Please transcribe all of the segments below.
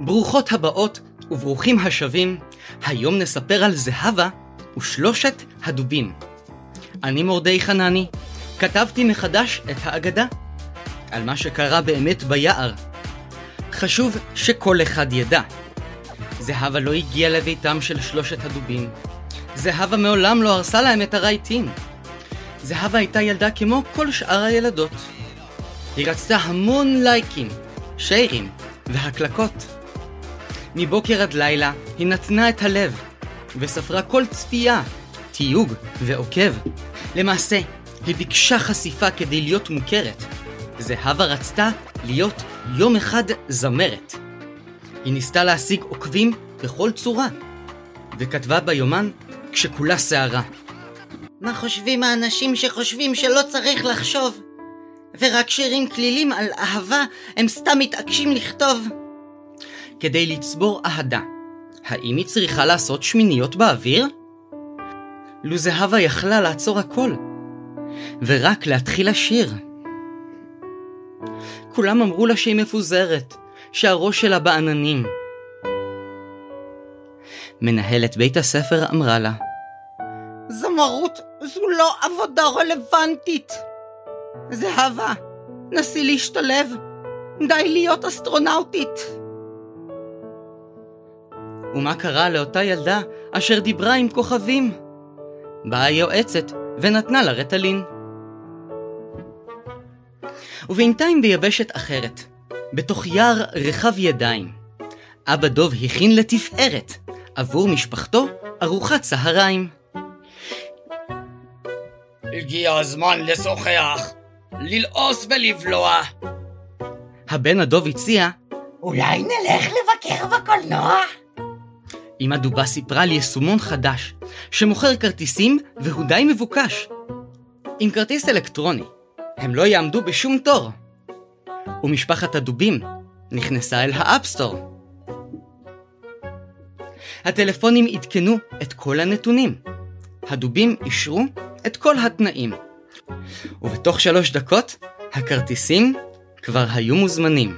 ברוכות הבאות וברוכים השבים, היום נספר על זהבה ושלושת הדובים. אני מורדי חנני, כתבתי מחדש את האגדה, על מה שקרה באמת ביער. חשוב שכל אחד ידע. זהבה לא הגיעה לביתם של שלושת הדובים. זהבה מעולם לא הרסה להם את הרהיטים. זהבה הייתה ילדה כמו כל שאר הילדות. היא רצתה המון לייקים, שיירים והקלקות. מבוקר עד לילה היא נתנה את הלב, וספרה כל צפייה, תיוג ועוקב. למעשה, היא ביקשה חשיפה כדי להיות מוכרת. זהבה רצתה להיות יום אחד זמרת. היא ניסתה להשיג עוקבים בכל צורה, וכתבה ביומן כשכולה שערה. מה חושבים האנשים שחושבים שלא צריך לחשוב? ורק שירים כלילים על אהבה הם סתם מתעקשים לכתוב. כדי לצבור אהדה, האם היא צריכה לעשות שמיניות באוויר? לו זהבה יכלה לעצור הכל, ורק להתחיל לשיר. כולם אמרו לה שהיא מפוזרת, שהראש שלה בעננים. מנהלת בית הספר אמרה לה, זמרות זו לא עבודה רלוונטית. זהבה, נסי להשתלב. די להיות אסטרונאוטית. ומה קרה לאותה ילדה אשר דיברה עם כוכבים? באה היועצת ונתנה לה רטלין. ובינתיים ביבשת אחרת, בתוך יער רחב ידיים, אבא דוב הכין לתפארת עבור משפחתו ארוחת צהריים. הגיע הזמן לשוחח, ללעוס ולבלוע. הבן הדוב הציע, אולי נלך לבקר בקולנוע? אמא דובה סיפרה על יישומון חדש, שמוכר כרטיסים והוא די מבוקש. עם כרטיס אלקטרוני, הם לא יעמדו בשום תור. ומשפחת הדובים נכנסה אל ה App Store. הטלפונים עדכנו את כל הנתונים. הדובים אישרו את כל התנאים. ובתוך שלוש דקות, הכרטיסים כבר היו מוזמנים.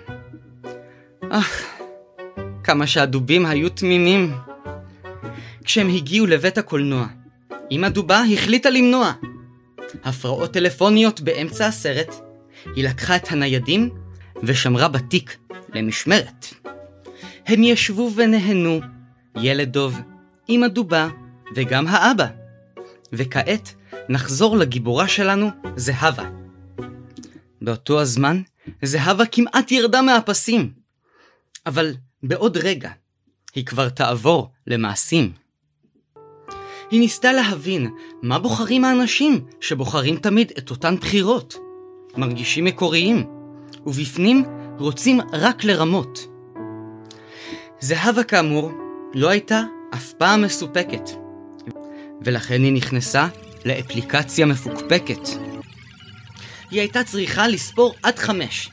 אך, כמה שהדובים היו תמימים. כשהם הגיעו לבית הקולנוע, אמא דובה החליטה למנוע. הפרעות טלפוניות באמצע הסרט, היא לקחה את הניידים ושמרה בתיק למשמרת. הם ישבו ונהנו, ילד דוב, אמא דובה וגם האבא. וכעת נחזור לגיבורה שלנו, זהבה. באותו הזמן, זהבה כמעט ירדה מהפסים. אבל בעוד רגע, היא כבר תעבור למעשים. היא ניסתה להבין מה בוחרים האנשים שבוחרים תמיד את אותן בחירות. מרגישים מקוריים, ובפנים רוצים רק לרמות. זהבה כאמור לא הייתה אף פעם מסופקת, ולכן היא נכנסה לאפליקציה מפוקפקת. היא הייתה צריכה לספור עד חמש,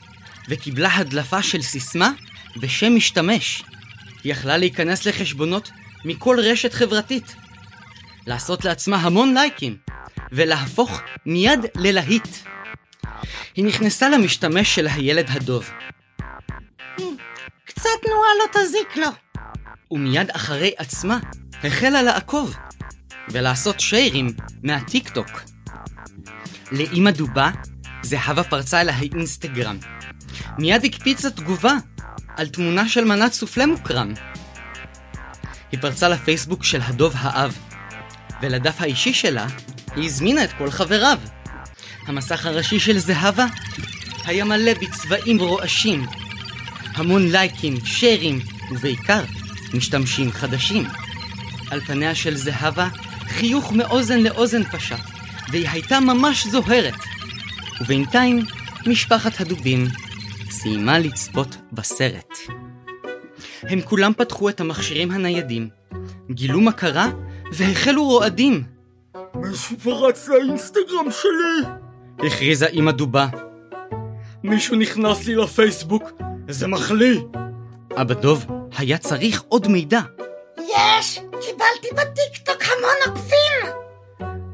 וקיבלה הדלפה של סיסמה ושם משתמש. היא יכלה להיכנס לחשבונות מכל רשת חברתית, לעשות לעצמה המון לייקים, ולהפוך מיד ללהיט. היא נכנסה למשתמש של הילד הדוב. קצת תנועה לא תזיק לו. ומיד אחרי עצמה החלה לעקוב ולעשות שיירים מהטיק טוק. לאמא דובה, זהבה פרצה אל האינסטגרם. מיד הקפיצה תגובה על תמונה של מנת סופלה מוקרם. היא פרצה לפייסבוק של הדוב האב, ולדף האישי שלה היא הזמינה את כל חבריו. המסך הראשי של זהבה היה מלא בצבעים רועשים. המון לייקים, שיירים, ובעיקר משתמשים חדשים. על פניה של זהבה חיוך מאוזן לאוזן פשט, והיא הייתה ממש זוהרת. ובינתיים משפחת הדובים סיימה לצפות בסרט. הם כולם פתחו את המכשירים הניידים, גילו מה קרה והחלו רועדים. מישהו פרץ לאינסטגרם שלי! הכריזה אמא דובה. מישהו נכנס לי לפייסבוק, זה מחליא! אבא דוב היה צריך עוד מידע. יש! קיבלתי בטיקטוק המון עוקבים!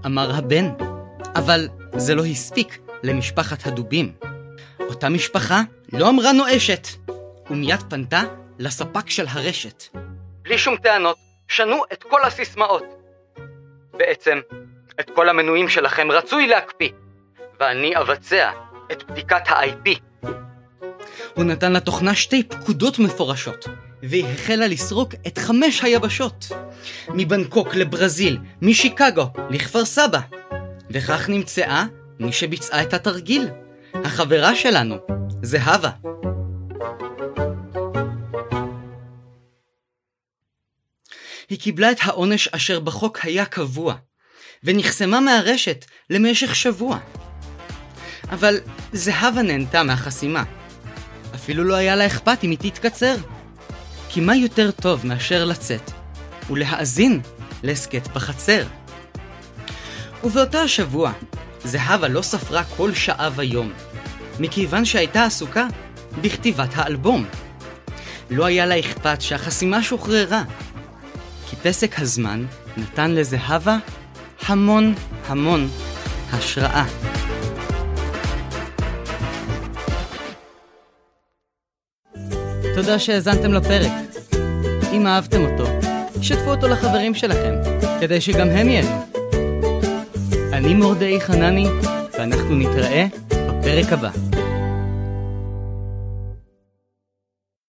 אמר הבן, אבל זה לא הספיק למשפחת הדובים. אותה משפחה לא אמרה נואשת, ומיד פנתה לספק של הרשת. בלי שום טענות, שנו את כל הסיסמאות. בעצם, את כל המנויים שלכם רצוי להקפיא, ואני אבצע את בדיקת ה-IP. הוא נתן לתוכנה שתי פקודות מפורשות, והיא החלה לסרוק את חמש היבשות. מבנקוק לברזיל, משיקגו לכפר סבא. וכך נמצאה מי שביצעה את התרגיל, החברה שלנו, זהבה. היא קיבלה את העונש אשר בחוק היה קבוע, ונחסמה מהרשת למשך שבוע. אבל זהבה נהנתה מהחסימה. אפילו לא היה לה אכפת אם היא תתקצר. כי מה יותר טוב מאשר לצאת ולהאזין להסכת בחצר? ובאותו השבוע, זהבה לא ספרה כל שעה ויום, מכיוון שהייתה עסוקה בכתיבת האלבום. לא היה לה אכפת שהחסימה שוחררה, כי פסק הזמן נתן לזהבה המון המון השראה. תודה שהאזנתם לפרק. אם אהבתם אותו, שתפו אותו לחברים שלכם, כדי שגם הם ייהנו. אני מורדאי חנני, ואנחנו נתראה בפרק הבא.